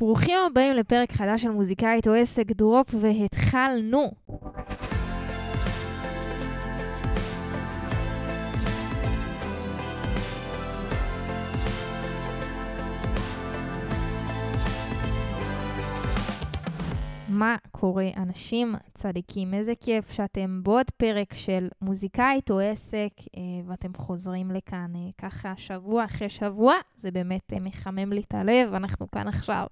ברוכים הבאים לפרק חדש של מוזיקאית או עסק דרופ, והתחלנו. מה קורה, אנשים צדיקים? איזה כיף שאתם בעוד פרק של מוזיקאית או עסק, אה, ואתם חוזרים לכאן אה, ככה שבוע אחרי שבוע. זה באמת אה, מחמם לי את הלב. אנחנו כאן עכשיו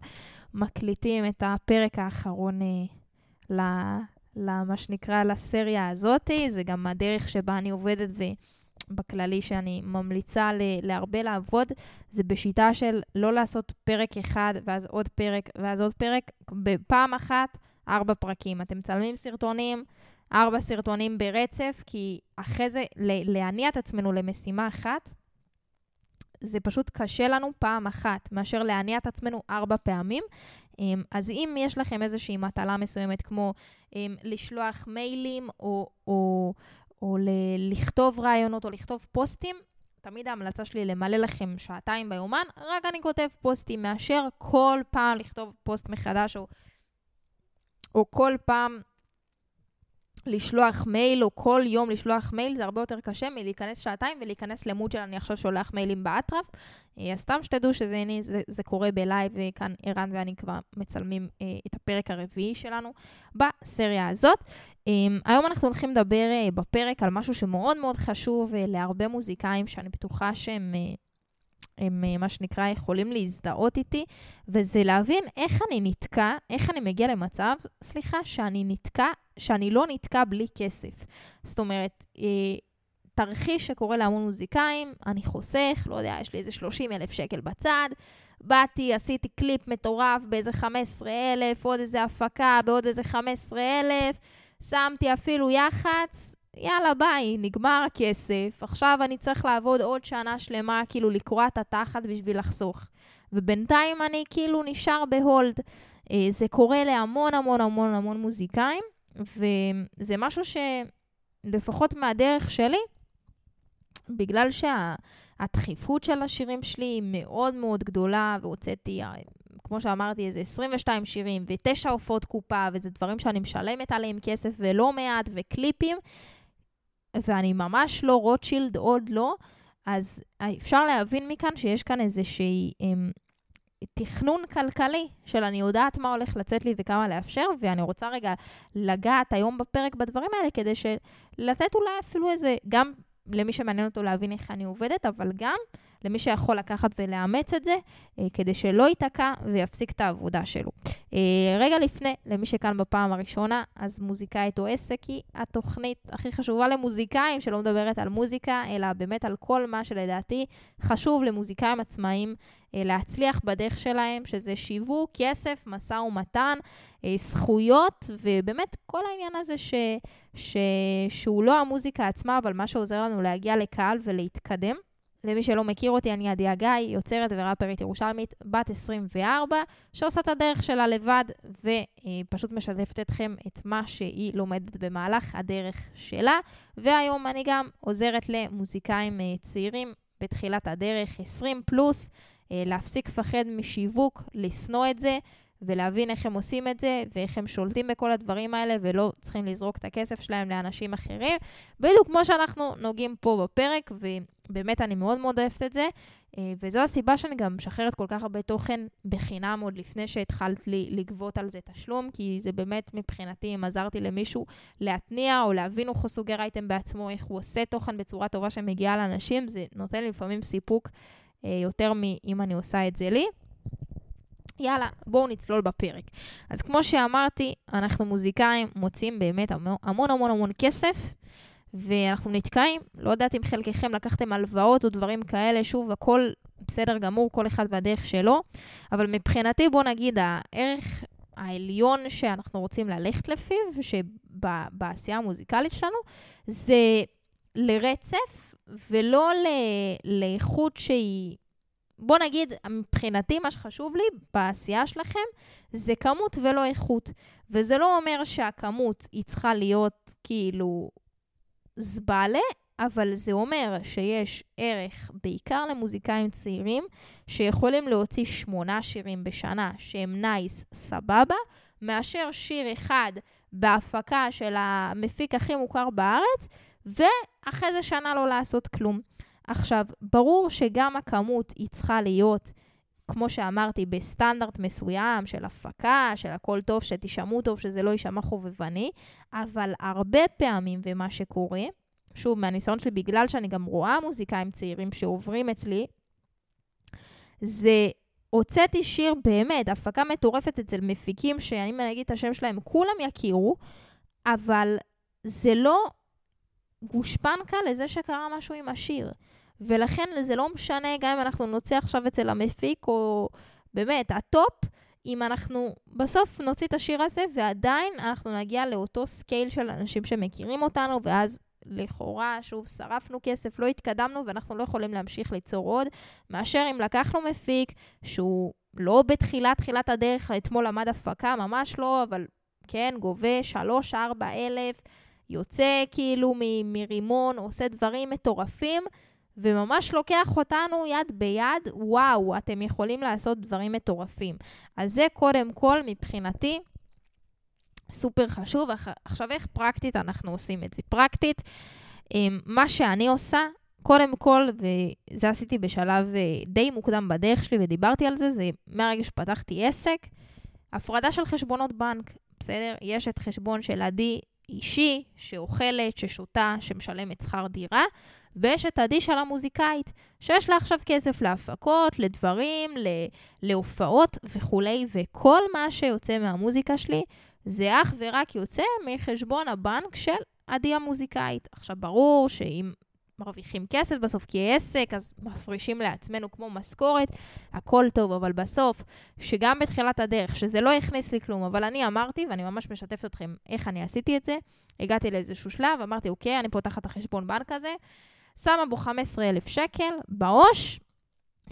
מקליטים את הפרק האחרון למה שנקרא לסריה הזאתי. זה גם הדרך שבה אני עובדת ו... בכללי שאני ממליצה להרבה לעבוד, זה בשיטה של לא לעשות פרק אחד, ואז עוד פרק, ואז עוד פרק, בפעם אחת, ארבע פרקים. אתם מצלמים סרטונים, ארבע סרטונים ברצף, כי אחרי זה, להניע את עצמנו למשימה אחת, זה פשוט קשה לנו פעם אחת, מאשר להניע את עצמנו ארבע פעמים. אמ, אז אם יש לכם איזושהי מטלה מסוימת, כמו אמ, לשלוח מיילים או, או, או לכתוב רעיונות או לכתוב פוסטים, תמיד ההמלצה שלי למלא לכם שעתיים ביומן, רק אני כותב פוסטים, מאשר כל פעם לכתוב פוסט מחדש, או, או כל פעם לשלוח מייל, או כל יום לשלוח מייל, זה הרבה יותר קשה מלהיכנס שעתיים ולהיכנס למוד של אני עכשיו שולח מיילים באטרף. אה, אז סתם שתדעו שזה זה, זה קורה בלייב, וכאן ערן ואני כבר מצלמים אה, את הפרק הרביעי שלנו בסריה הזאת. אה, היום אנחנו הולכים לדבר אה, בפרק על משהו שמאוד מאוד חשוב אה, להרבה מוזיקאים, שאני בטוחה שהם... אה, הם אה, מה שנקרא יכולים להזדהות איתי, וזה להבין איך אני נתקע, איך אני מגיע למצב, סליחה, שאני נתקע, שאני לא נתקע בלי כסף. זאת אומרת, אה, תרחיש שקורה להמון מוזיקאים, אני חוסך, לא יודע, יש לי איזה 30 אלף שקל בצד, באתי, עשיתי קליפ מטורף באיזה 15 אלף, עוד איזה הפקה בעוד איזה 15 אלף, שמתי אפילו יח"צ, יאללה, ביי, נגמר הכסף, עכשיו אני צריך לעבוד עוד שנה שלמה, כאילו לקרוע את התחת בשביל לחסוך. ובינתיים אני כאילו נשאר ב hold. אה, זה קורה להמון המון המון המון מוזיקאים, וזה משהו שלפחות מהדרך שלי, בגלל שהדחיפות שה, של השירים שלי היא מאוד מאוד גדולה, והוצאתי, אה, כמו שאמרתי, איזה 22 שירים ותשע עופות קופה, וזה דברים שאני משלמת עליהם כסף ולא מעט, וקליפים, ואני ממש לא רוטשילד, עוד לא, אז אפשר להבין מכאן שיש כאן איזושהי אמ, תכנון כלכלי של אני יודעת מה הולך לצאת לי וכמה לאפשר, ואני רוצה רגע לגעת היום בפרק בדברים האלה, כדי לתת אולי אפילו איזה, גם למי שמעניין אותו להבין איך אני עובדת, אבל גם למי שיכול לקחת ולאמץ את זה, אה, כדי שלא ייתקע ויפסיק את העבודה שלו. אה, רגע לפני, למי שכאן בפעם הראשונה, אז מוזיקאית או עסק היא התוכנית הכי חשובה למוזיקאים, שלא מדברת על מוזיקה, אלא באמת על כל מה שלדעתי חשוב למוזיקאים עצמאיים אה, להצליח בדרך שלהם, שזה שיווק, כסף, משא ומתן, זכויות, ובאמת כל העניין הזה ש, ש, שהוא לא המוזיקה עצמה, אבל מה שעוזר לנו להגיע לקהל ולהתקדם. למי שלא מכיר אותי, אני עדיה גיא, יוצרת וראפרית ירושלמית, בת 24, שעושה את הדרך שלה לבד, ופשוט משתפת אתכם את מה שהיא לומדת במהלך הדרך שלה. והיום אני גם עוזרת למוזיקאים אה, צעירים בתחילת הדרך, 20 פלוס, אה, להפסיק לפחד משיווק, לשנוא את זה. ולהבין איך הם עושים את זה, ואיך הם שולטים בכל הדברים האלה, ולא צריכים לזרוק את הכסף שלהם לאנשים אחרים. בדיוק כמו שאנחנו נוגעים פה בפרק, ובאמת אני מאוד מאוד אוהבת את זה. אה, וזו הסיבה שאני גם משחררת כל כך הרבה תוכן בחינם עוד לפני שהתחלת לי לגבות על זה תשלום, כי זה באמת מבחינתי, אם עזרתי למישהו להתניע או להבין איך הוא סוגר אייטם בעצמו, איך הוא עושה תוכן בצורה טובה שמגיעה לאנשים, זה נותן לי לפעמים סיפוק אה, יותר מאם אני עושה את זה לי. יאללה, בואו נצלול בפרק. אז כמו שאמרתי, אנחנו מוזיקאים מוצאים באמת המון המון המון כסף, ואנחנו נתקעים. לא יודעת אם חלקכם לקחתם הלוואות או דברים כאלה, שוב, הכל בסדר גמור, כל אחד בדרך שלו, אבל מבחינתי, בואו נגיד, הערך העליון שאנחנו רוצים ללכת לפיו, שבעשייה המוזיקלית שלנו, זה לרצף ולא לאיכות שהיא... בוא נגיד, מבחינתי, מה שחשוב לי בעשייה שלכם זה כמות ולא איכות. וזה לא אומר שהכמות היא צריכה להיות כאילו זבלה, אבל זה אומר שיש ערך בעיקר למוזיקאים צעירים שיכולים להוציא שמונה שירים בשנה שהם נייס, סבבה, מאשר שיר אחד בהפקה של המפיק הכי מוכר בארץ, ואחרי זה שנה לא לעשות כלום. עכשיו, ברור שגם הכמות היא צריכה להיות, כמו שאמרתי, בסטנדרט מסוים של הפקה, של הכל טוב, שתשמעו טוב, שזה לא יישמע חובבני, אבל הרבה פעמים, ומה שקורה, שוב, מהניסיון שלי, בגלל שאני גם רואה מוזיקאים צעירים שעוברים אצלי, זה הוצאתי שיר באמת, הפקה מטורפת אצל מפיקים, שאני אם את השם שלהם, כולם יכירו, אבל זה לא גושפנקה לזה שקרה משהו עם השיר. ולכן זה לא משנה גם אם אנחנו נוציא עכשיו אצל המפיק, או באמת, ה top, אם אנחנו בסוף נוציא את השיר הזה, ועדיין אנחנו נגיע לאותו scale של אנשים שמכירים אותנו, ואז לכאורה, שוב, שרפנו כסף, לא התקדמנו, ואנחנו לא יכולים להמשיך ליצור עוד, מאשר אם לקחנו מפיק שהוא לא בתחילת תחילת הדרך, אתמול למד הפקה, ממש לא, אבל כן, גובה 3-4 אלף, יוצא כאילו מרימון, עושה דברים מטורפים, וממש לוקח אותנו יד ביד, וואו, אתם יכולים לעשות דברים מטורפים. אז זה קודם כל, מבחינתי, סופר חשוב. עכשיו, איך פרקטית אנחנו עושים את זה? פרקטית, אמ, מה שאני עושה, קודם כל, וזה עשיתי בשלב אה, די מוקדם בדרך שלי, ודיברתי על זה, זה מהרגע שפתחתי עסק, הפרדה של חשבונות בנק, בסדר? יש את חשבון של עדי אישי, שאוכלת, ששותה, שמשלמת שכר דירה, ויש את עדי של המוזיקאית, שיש לה עכשיו כסף להפקות, לדברים, להופעות וכולי, וכל מה שיוצא מהמוזיקה שלי, זה אך ורק יוצא מחשבון הבנק של עדי המוזיקאית. עכשיו, ברור שאם מרוויחים כסף בסוף כעסק, אז מפרישים לעצמנו כמו משכורת, הכל טוב, אבל בסוף, שגם בתחילת הדרך, שזה לא הכניס לי כלום, אבל אני אמרתי, ואני ממש משתפת אתכם איך אני עשיתי את זה, הגעתי לאיזשהו שלב, אמרתי, אוקיי, אני פותחת את החשבון בנק הזה, שמה בו 15,000 שקל בעו"ש,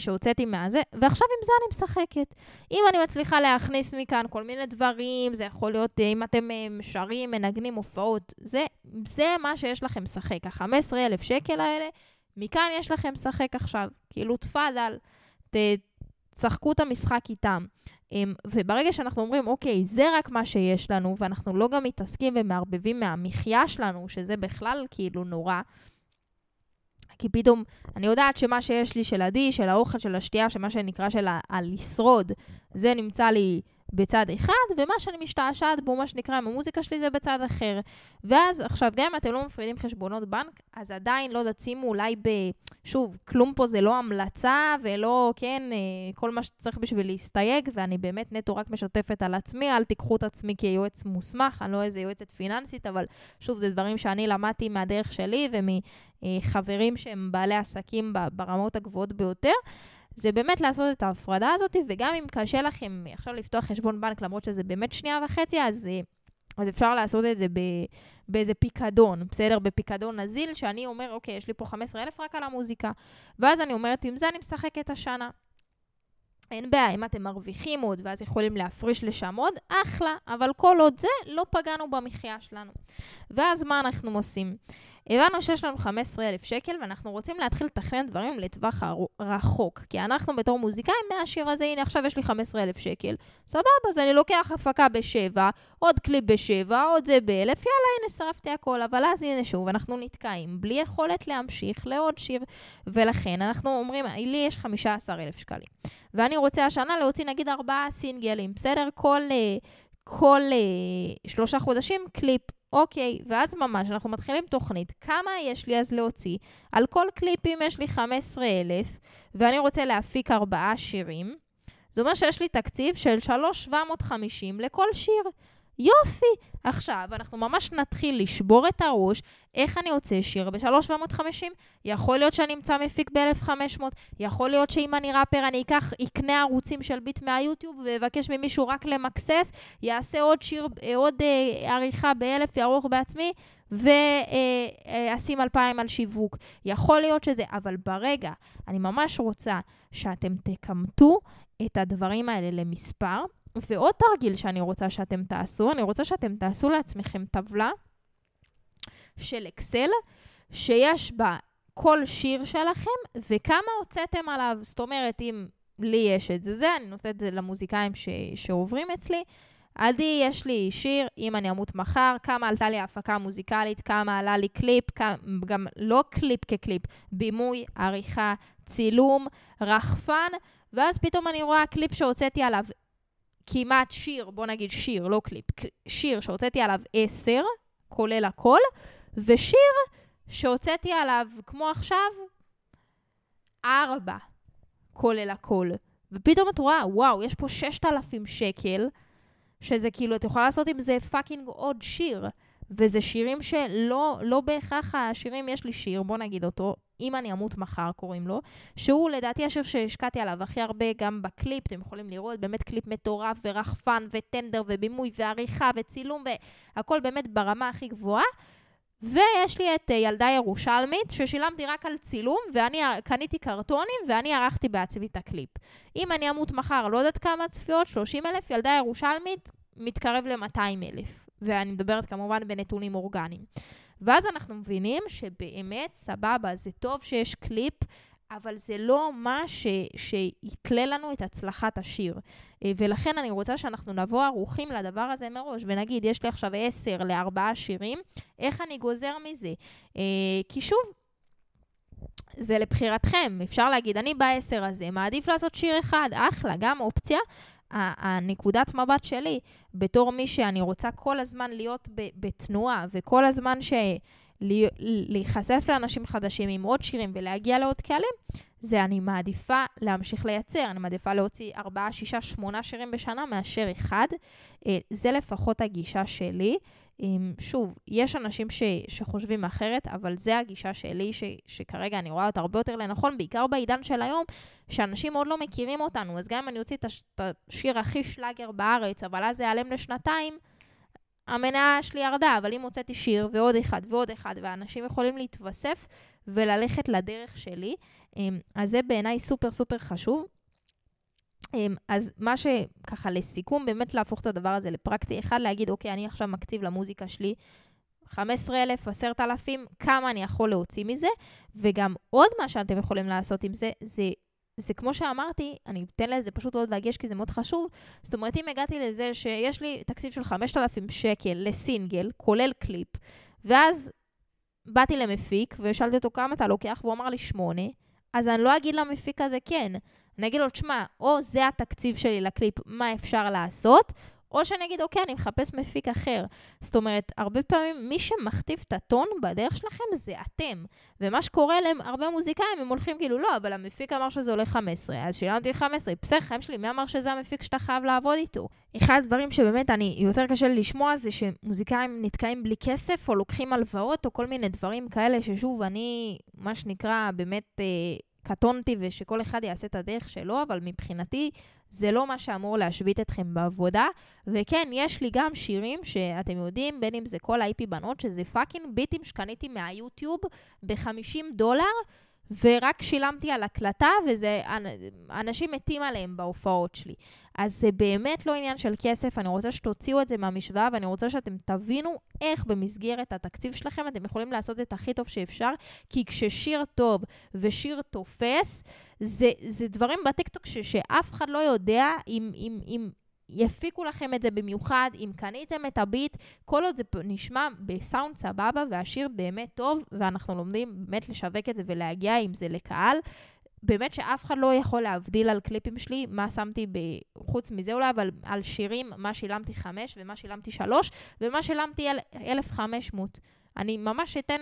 שהוצאתי מהזה, ועכשיו עם זה אני משחקת. אם אני מצליחה להכניס מכאן כל מיני דברים, זה יכול להיות אם אתם אה, שרים, מנגנים הופעות, זה, זה מה שיש לכם לשחק. ה-15,000 שקל האלה, מכאן יש לכם לשחק עכשיו. כאילו, תפאדל, תשחקו את המשחק איתם. אמ, וברגע שאנחנו אומרים, אוקיי, זה רק מה שיש לנו, ואנחנו לא גם מתעסקים ומערבבים מהמחיה שלנו, שזה בכלל כאילו נורא, כי פתאום אני יודעת שמה שיש לי של עדי, של האוכל, של השתייה, שמה שנקרא של הלשרוד, זה נמצא לי בצד אחד, ומה שאני משתעשעת בו, מה שנקרא עם המוזיקה שלי, זה בצד אחר. ואז, עכשיו, גם אם אתם לא מפרידים חשבונות בנק, אז עדיין, לא יודעת, שימו אולי ב... שוב, כלום פה זה לא המלצה, ולא, כן, אה, כל מה שצריך בשביל להסתייג, ואני באמת נטו רק משתפת על עצמי, אל תיקחו את עצמי כיועץ מוסמך, אני לא איזה יועצת פיננסית, אבל שוב, זה דברים שאני למדתי מהדרך שלי ומחברים שהם בעלי עסקים ברמות הגבוהות ביותר. זה באמת לעשות את ההפרדה הזאת, וגם אם קשה לכם עכשיו לפתוח חשבון בנק, למרות שזה באמת שנייה וחצי, אז, אה, אז אפשר לעשות את זה ב, באיזה פיקדון, בסדר? בפיקדון נזיל, שאני אומר, אוקיי, יש לי פה 15,000 רק על המוזיקה. ואז אני אומרת, עם זה אני משחקת השנה. אין בעיה, אם אתם מרוויחים עוד ואז יכולים להפריש לשם עוד, אחלה, אבל כל עוד זה, לא פגענו במחיה שלנו. ואז מה אנחנו עושים? הבנו שיש לנו 15,000 שקל ואנחנו רוצים להתחיל לתכנן דברים לטווח רחוק. כי אנחנו בתור מוזיקאים מהשיר הזה, הנה עכשיו יש לי 15,000 שקל, סבבה, אז אני לוקח הפקה בשבע, עוד קליפ בשבע, עוד זה באלף, יאללה, הנה שרפתי הכל. אבל אז הנה שוב, אנחנו נתקעים בלי יכולת להמשיך לעוד שיר. ולכן אנחנו אומרים, לי יש 15,000 שקלים. ואני רוצה השנה להוציא נגיד ארבעה סינגלים, בסדר? כל... אה, כל uh, שלושה חודשים קליפ. אוקיי, ואז ממש אנחנו מתחילים תוכנית. כמה יש לי אז להוציא? על כל קליפים יש לי 15,000, ואני רוצה להפיק ארבעה שירים. זה אומר שיש לי תקציב של 3,750 לכל שיר. יופי! עכשיו, אנחנו ממש נתחיל לשבור את הראש, איך אני יוצא שיר ב-3,750? יכול להיות שאני אמצא מפיק ב-1,500, יכול להיות שאם אני ראפר אני אקח, אקנה ערוצים של ביט מהיוטיוב ואבקש ממישהו רק למקסס, יעשה עוד שיר, עוד אה, עריכה ב-1,000, יערוך בעצמי, ואשים אה, 2,000 על שיווק. יכול להיות שזה, אבל ברגע, אני ממש רוצה שאתם תקמטו את הדברים האלה למספר, ועוד תרגיל שאני רוצה שאתם תעשו, אני רוצה שאתם תעשו לעצמכם טבלה של אקסל, שיש בה כל שיר שלכם וכמה הוצאתם עליו. זאת אומרת, אם לי יש את זה, זה, אני נותנת את זה למוזיקאים ש, שעוברים אצלי. עדי, יש לי שיר, אם אני אמות מחר, כמה עלתה לי ההפקה המוזיקלית, כמה עלה לי קליפ, כמה, גם לא קליפ כקליפ, בימוי, עריכה, צילום, רחפן, ואז פתאום אני רואה קליפ שהוצאתי עליו כמעט שיר, בוא נגיד שיר, לא קליפ, שיר שהוצאתי עליו עשר, כולל הכל, ושיר שהוצאתי עליו, כמו עכשיו, ארבע, כולל הכל. ופתאום את רואה, וואו, יש פה 6,000 שקל, שזה כאילו, את יכולה לעשות עם זה fucking עוד שיר. וזה שירים שלא לא בהכרח השירים, יש לי שיר, בוא נגיד אותו, אם אני אמות מחר קוראים לו, שהוא לדעתי השיר שהשקעתי עליו הכי הרבה גם בקליפ, אתם יכולים לראות, באמת קליפ מטורף ורחפן וטנדר ובימוי ועריכה וצילום והכל באמת ברמה הכי גבוהה. ויש לי את אה, ילדה ירושלמית, ששילמתי רק על צילום, ואני קניתי קרטונים, ואני ערכתי בעצמי את הקליפ. אם אני אמות מחר, לא יודעת כמה צפיות, 30 אלף, ילדה ירושלמית מתקרב ל-200 אלף. ואני מדברת כמובן בנתונים אורגניים. ואז אנחנו מבינים שבאמת, סבבה, זה טוב שיש קליפ, אבל זה לא מה ש... שיתלה לנו את הצלחת השיר. אה, ולכן אני רוצה שאנחנו נבוא ערוכים לדבר הזה מראש, ונגיד, יש לי עכשיו עשר לארבעה שירים, איך אני גוזר מזה? אה, כי שוב, זה לבחירתכם. אפשר להגיד, אני בעשר הזה, מעדיף לעשות שיר אחד, אחלה, גם אופציה. הנקודת מבט שלי, בתור מי שאני רוצה כל הזמן להיות בתנועה, וכל הזמן ש... להיחשף לאנשים חדשים עם עוד שירים ולהגיע לעוד קהלים, זה אני מעדיפה להמשיך לייצר. אני מעדיפה להוציא 4, 6, 8 שירים בשנה מאשר אחד. אה, זה לפחות הגישה שלי. שוב, יש אנשים ש, שחושבים אחרת, אבל זה הגישה שלי, ש, שכרגע אני רואה אותה הרבה יותר לנכון, בעיקר בעידן של היום, שאנשים עוד לא מכירים אותנו. אז גם אם אני אוציא את השיר הכי שלאגר בארץ, אבל אז זה ייעלם לשנתיים, המניה שלי ירדה, אבל אם הוצאתי שיר ועוד אחד ועוד אחד, ואנשים יכולים להתווסף וללכת לדרך שלי, אמ, אז זה בעיניי סופר סופר חשוב. אמ, אז מה שככה לסיכום, באמת להפוך את הדבר הזה לפרקטי. אחד, להגיד, אוקיי, אני עכשיו מקציב למוזיקה שלי 15,000, 10,000, כמה אני יכול להוציא מזה, וגם עוד מה שאתם יכולים לעשות עם זה, זה זה כמו שאמרתי, אני אתן לזה פשוט עוד דגש כי זה מאוד חשוב. זאת אומרת, אם הגעתי לזה שיש לי תקציב של 5,000 שקל לסינגל, כולל קליפ, ואז באתי למפיק ושאלתי אותו כמה אתה לוקח, והוא אמר לי שמונה, אז אני לא אגיד למפיק הזה כן. אני אגיד לו, תשמע, או זה התקציב שלי לקליפ, מה אפשר לעשות, או שאני אגיד, אוקיי, אני מחפש מפיק אחר. זאת אומרת, הרבה פעמים מי שמכתיב את הטון בדרך שלכם זה אתם. ומה שקורה להם, הרבה מוזיקאים, הם הולכים כאילו, לא, אבל המפיק אמר שזה עולה 15, אז שילמתי 15, בסדר, חיים שלי, מי אמר שזה המפיק שאתה חייב לעבוד איתו? אחד הדברים שבאמת אני, יותר קשה לי לשמוע זה שמוזיקאים נתקעים בלי כסף, או לוקחים הלוואות, או כל מיני דברים כאלה, ששוב, אני, מה שנקרא, באמת... אה, קטונתי ושכל אחד יעשה את הדרך שלו, אבל מבחינתי זה לא מה שאמור להשבית אתכם בעבודה. וכן, יש לי גם שירים שאתם יודעים, בין אם זה כל ה- EP בנות, שזה fucking ביטים שקניתי מהיוטיוב ב-50 דולר. ורק שילמתי על הקלטה, וזה, אנשים מתים עליהם בהופעות שלי. אז זה באמת לא עניין של כסף, אני רוצה שתוציאו את זה מהמשוואה, ואני רוצה שאתם תבינו איך במסגרת התקציב שלכם אתם יכולים לעשות את הכי טוב שאפשר, כי כששיר טוב ושיר תופס, זה, זה דברים בטיקטוק ש, שאף אחד לא יודע אם, אם, אם, יפיקו לכם את זה במיוחד, אם קניתם את הביט, כל עוד זה נשמע בסאונד סבבה והשיר באמת טוב, ואנחנו לומדים באמת לשווק את זה ולהגיע עם זה לקהל. באמת שאף אחד לא יכול להבדיל על קליפים שלי, מה שמתי ב... חוץ מזה אולי, אבל על שירים, מה שילמתי חמש ומה שילמתי שלוש, ומה שילמתי אל... 1,500. אני ממש אתן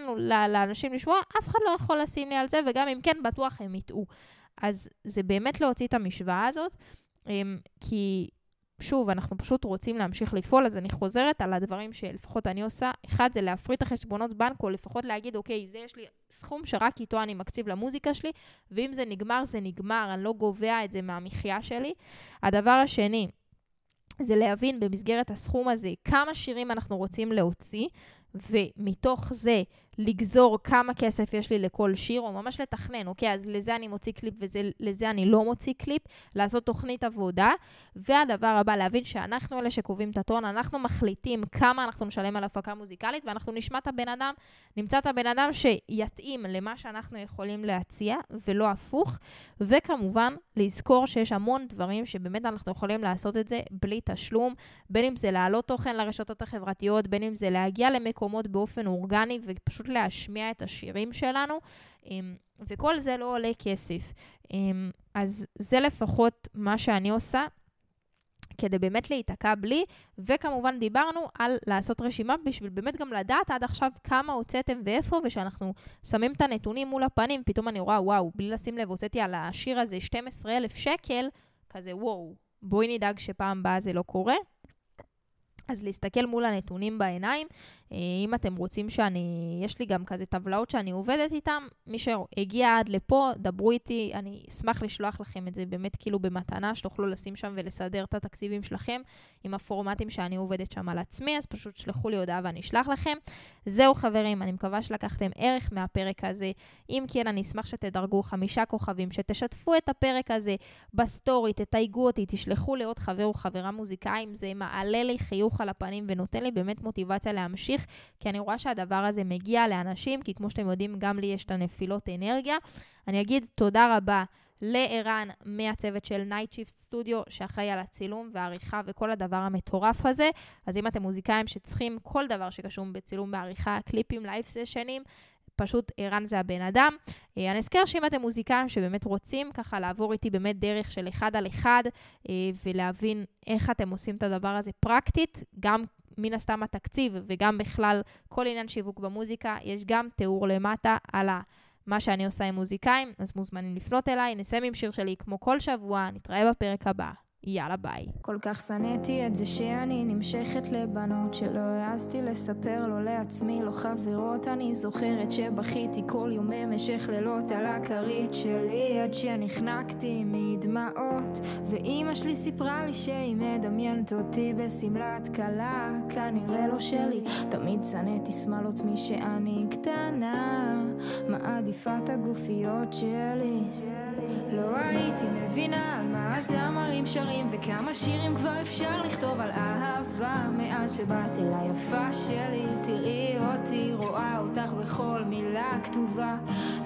לאנשים לשמוע, אף אחד לא יכול לשים לי על זה, וגם אם כן, בטוח הם יטעו. אז זה באמת להוציא את המשוואה הזאת, אמ, כי שוב, אנחנו פשוט רוצים להמשיך לפעול, אז אני חוזרת על הדברים שלפחות אני עושה. אחד, זה להפריט את החשבונות בנק, או לפחות להגיד, אוקיי, זה יש לי סכום שרק איתו אני מקציב למוזיקה שלי, ואם זה נגמר, זה נגמר, אני לא גובע את זה מהמחיה שלי. הדבר השני, זה להבין במסגרת הסכום הזה כמה שירים אנחנו רוצים להוציא, ומתוך זה לגזור כמה כסף יש לי לכל שיר, או ממש לתכנן, אוקיי, אז לזה אני מוציא קליפ ולזה אני לא מוציא קליפ, לעשות תוכנית עבודה. והדבר הבא, להבין שאנחנו אלה שקובעים את הטון, אנחנו מחליטים כמה אנחנו נשלם על הפקה מוזיקלית, ואנחנו נשמע את הבן אדם, נמצא את הבן אדם שיתאים למה שאנחנו יכולים להציע, ולא הפוך. וכמובן, לזכור שיש המון דברים שבאמת אנחנו יכולים לעשות את זה בלי תשלום, בין אם זה להעלות תוכן לרשתות החברתיות, בין אם זה להגיע למקומות באופן אורגני ופשוט להשמיע את השירים שלנו, אמ, וכל זה לא עולה כסף. אמ, אז זה לפחות מה שאני עושה. כדי באמת להיתקע בלי, וכמובן דיברנו על לעשות רשימה בשביל באמת גם לדעת עד עכשיו כמה הוצאתם ואיפה, ושאנחנו שמים את הנתונים מול הפנים, פתאום אני רואה, וואו, בלי לשים לב, הוצאתי על השיר הזה 12,000 שקל, כזה וואו, בואי נדאג שפעם הבאה זה לא קורה. אז להסתכל מול הנתונים בעיניים, אה, אם אתם רוצים שאני, יש לי גם כזה טבלאות שאני עובדת איתן, מי שהגיע עד לפה, דברו איתי, אני אשמח לשלוח לכם את זה באמת כאילו במתנה, שתוכלו לשים שם ולסדר את התקציבים שלכם עם הפורמטים שאני עובדת שם על עצמי, אז פשוט שלחו לי הודעה ואני אשלח לכם. זהו חברים, אני מקווה שלקחתם ערך מהפרק הזה. אם כן, אני אשמח שתדרגו חמישה כוכבים, שתשתפו את הפרק הזה בסטורי, תתייגו אותי, תשלחו לעוד חבר או חברה מוזיקאים, זה מעלה לי חיוך על הפנים ונותן לי באמת מוטיבציה להמשיך. כי אני רואה שהדבר הזה מגיע לאנשים, כי כמו שאתם יודעים, גם לי יש את הנפילות אנרגיה. אני אגיד תודה רבה לערן מהצוות של Night Shift Studio, שאחראי על הצילום והעריכה וכל הדבר המטורף הזה. אז אם אתם מוזיקאים שצריכים כל דבר שקשור בצילום בעריכה, קליפים, live סשנים, פשוט ערן זה הבן אדם. אה, אני אזכר שאם אתם מוזיקאים שבאמת רוצים ככה לעבור איתי באמת דרך של אחד על אחד אה, ולהבין איך אתם עושים את הדבר הזה פרקטית, גם מן הסתם התקציב וגם בכלל כל עניין שיווק במוזיקה, יש גם תיאור למטה על מה שאני עושה עם מוזיקאים, אז מוזמנים לפנות אליי, נסיים עם שיר שלי כמו כל שבוע, נתראה בפרק הבא. יאללה ביי. כל כך שנאתי את זה שאני נמשכת לבנות שלא העזתי לספר לו לעצמי, לא חברות, אני זוכרת שבכיתי כל יום במשך לילות על הכרית שלי עד שנחנקתי מדמעות. ואימא שלי סיפרה לי שהיא מדמיינת אותי בשמלת כלה כנראה לא שלי, תמיד שנאתי שמאלות משאני קטנה מעדיפה את הגופיות שלי לא הייתי מבינה על מה הזמרים שרים וכמה שירים כבר אפשר לכתוב על אהבה. מאז שבאת אל היפה שלי תראי אותי רואה אותך בכל מילה כתובה.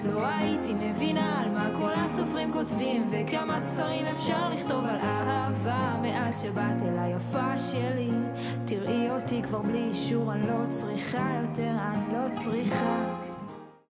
לא הייתי מבינה על מה כל הסופרים כותבים וכמה ספרים אפשר לכתוב על אהבה. מאז שבאת אל היפה שלי תראי אותי כבר בלי אישור אני לא צריכה יותר אני לא צריכה